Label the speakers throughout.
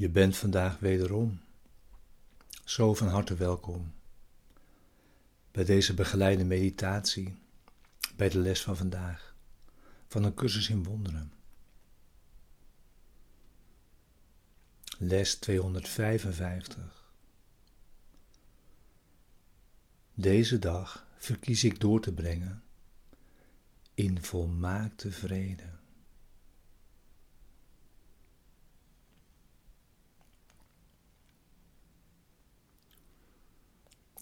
Speaker 1: Je bent vandaag wederom zo van harte welkom bij deze begeleide meditatie, bij de les van vandaag, van een cursus in wonderen. Les 255. Deze dag verkies ik door te brengen in volmaakte vrede.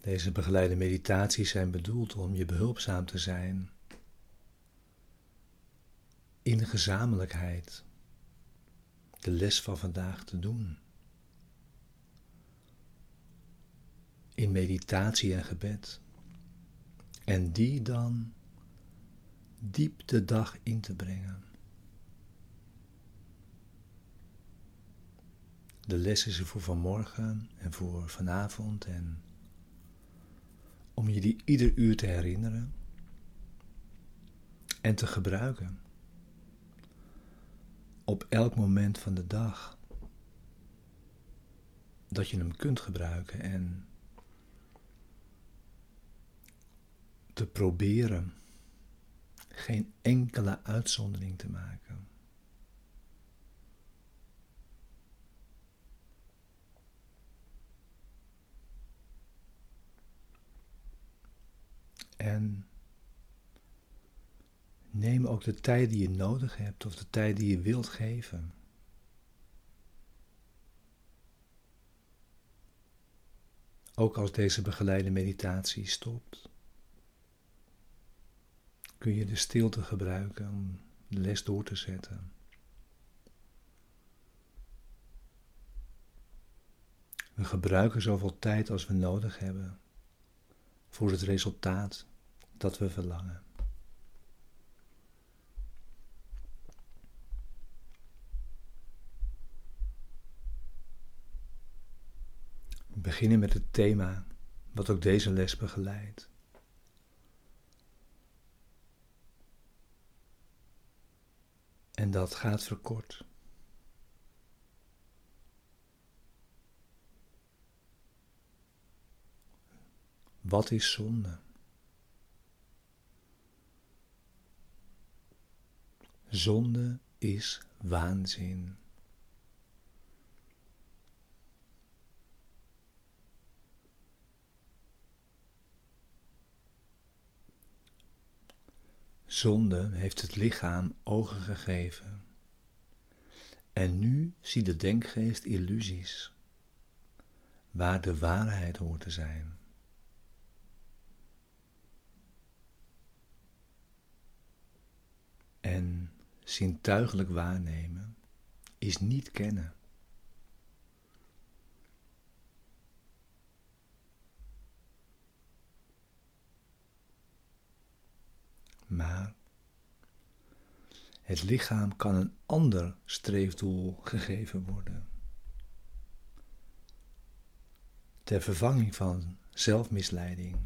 Speaker 1: Deze begeleide meditaties zijn bedoeld om je behulpzaam te zijn in gezamenlijkheid de les van vandaag te doen. In meditatie en gebed. En die dan diep de dag in te brengen. De les is er voor vanmorgen en voor vanavond en om je die ieder uur te herinneren en te gebruiken. Op elk moment van de dag dat je hem kunt gebruiken en te proberen geen enkele uitzondering te maken. En neem ook de tijd die je nodig hebt of de tijd die je wilt geven. Ook als deze begeleide meditatie stopt, kun je de stilte gebruiken om de les door te zetten. We gebruiken zoveel tijd als we nodig hebben voor het resultaat dat we verlangen. We beginnen met het thema wat ook deze les begeleidt. En dat gaat verkort. Wat is zonde? Zonde is waanzin. Zonde heeft het lichaam ogen gegeven. En nu ziet de denkgeest illusies, waar de waarheid hoort te zijn. En zintuigelijk waarnemen is niet kennen. Maar het lichaam kan een ander streefdoel gegeven worden. Ter vervanging van zelfmisleiding.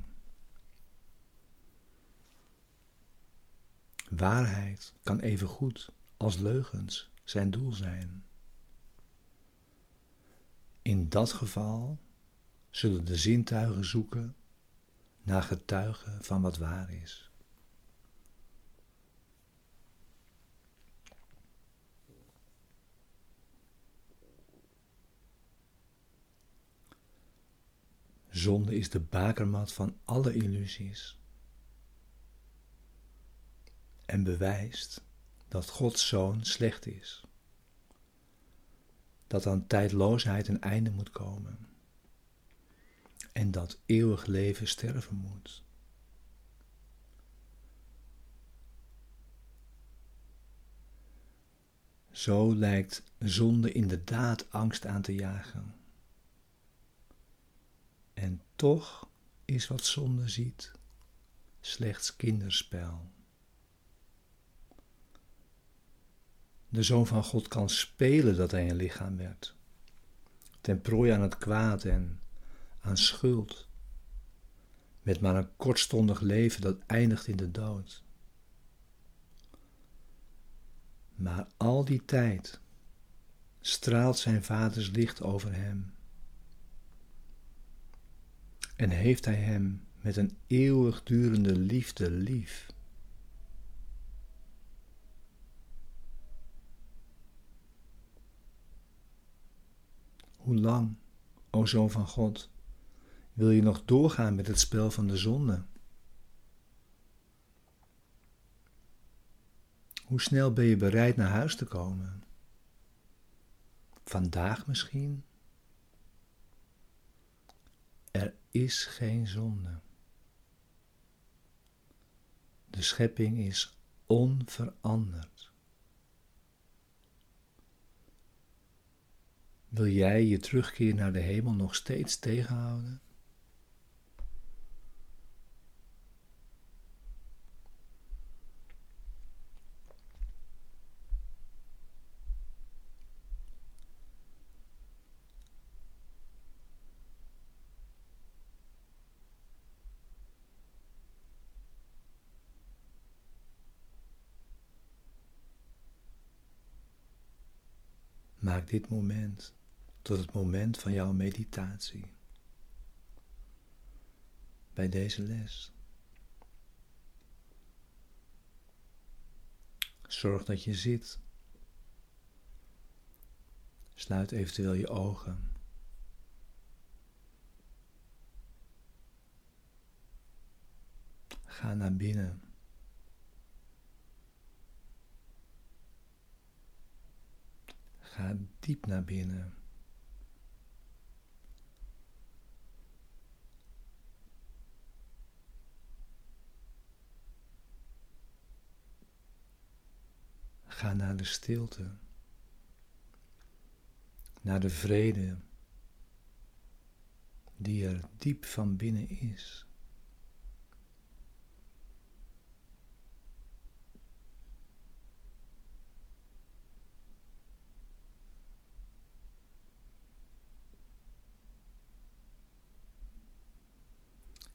Speaker 1: Waarheid kan even goed als leugens zijn doel zijn. In dat geval zullen de zintuigen zoeken naar getuigen van wat waar is. Zonde is de bakermat van alle illusies en bewijst dat Gods zoon slecht is. Dat aan tijdloosheid een einde moet komen. En dat eeuwig leven sterven moet. Zo lijkt zonde inderdaad angst aan te jagen. En toch is wat zonde ziet slechts kinderspel. De Zoon van God kan spelen dat hij een lichaam werd. Ten prooi aan het kwaad en aan schuld. Met maar een kortstondig leven dat eindigt in de dood. Maar al die tijd straalt zijn vaders licht over hem. En heeft hij hem met een eeuwigdurende liefde lief. Hoe lang, o Zoon van God, wil je nog doorgaan met het spel van de zonde? Hoe snel ben je bereid naar huis te komen? Vandaag misschien? Er is geen zonde. De schepping is onveranderd. Wil jij je terugkeer naar de hemel nog steeds tegenhouden? Maak dit moment tot het moment van jouw meditatie. Bij deze les. Zorg dat je zit. Sluit eventueel je ogen. Ga naar binnen. Ga diep naar binnen. Naar de stilte, naar de vrede die er diep van binnen is.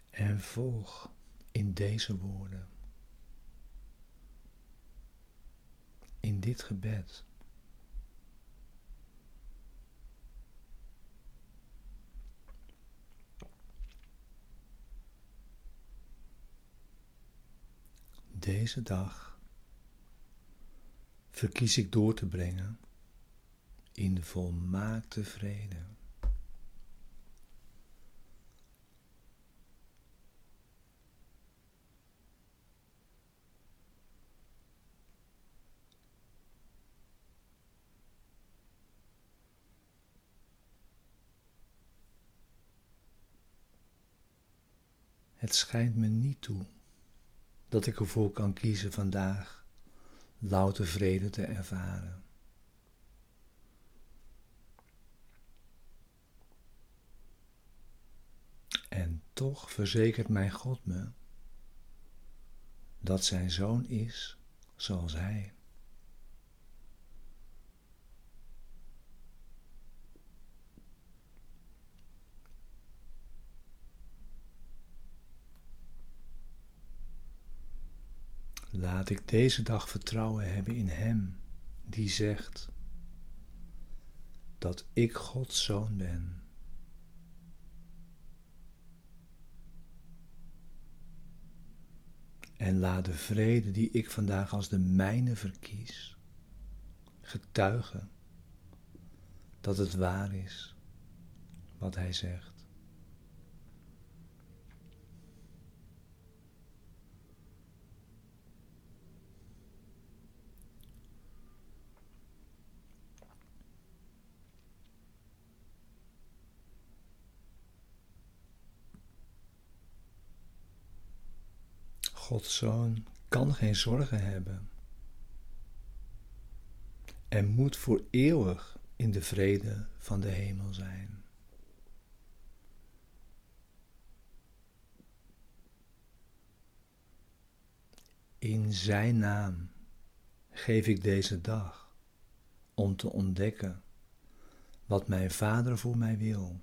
Speaker 1: En volg in deze woorden, in dit gebed. Deze dag verkies ik door te brengen in volmaakte vrede. Het schijnt me niet toe dat ik ervoor kan kiezen vandaag louter vrede te ervaren. En toch verzekert mijn God me dat zijn zoon is zoals hij. Laat ik deze dag vertrouwen hebben in Hem die zegt dat ik Gods zoon ben. En laat de vrede die ik vandaag als de mijne verkies, getuigen dat het waar is wat Hij zegt. Gods zoon kan geen zorgen hebben en moet voor eeuwig in de vrede van de hemel zijn. In Zijn naam geef ik deze dag om te ontdekken wat mijn Vader voor mij wil.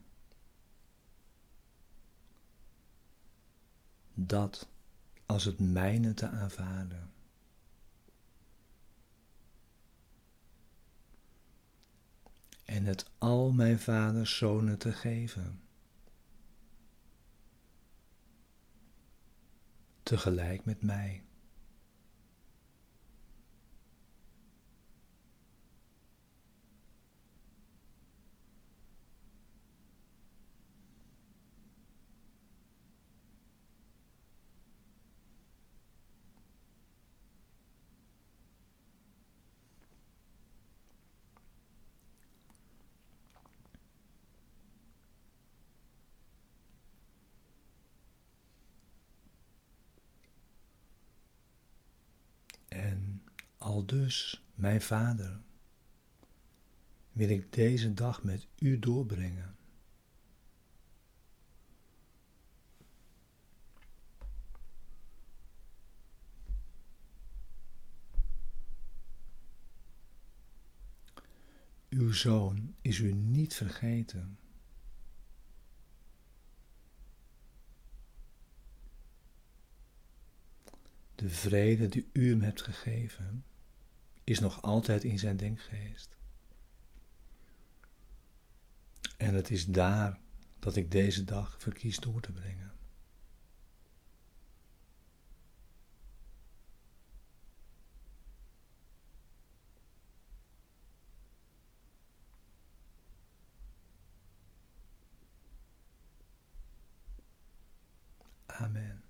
Speaker 1: Dat als het mijne te aanvaarden. en het al mijn vaders zonen te geven. Tegelijk met mij. Al dus, mijn Vader, wil ik deze dag met u doorbrengen. Uw zoon is u niet vergeten. De vrede die u hem hebt gegeven, is nog altijd in zijn denkgeest. En het is daar dat ik deze dag verkies door te brengen. Amen.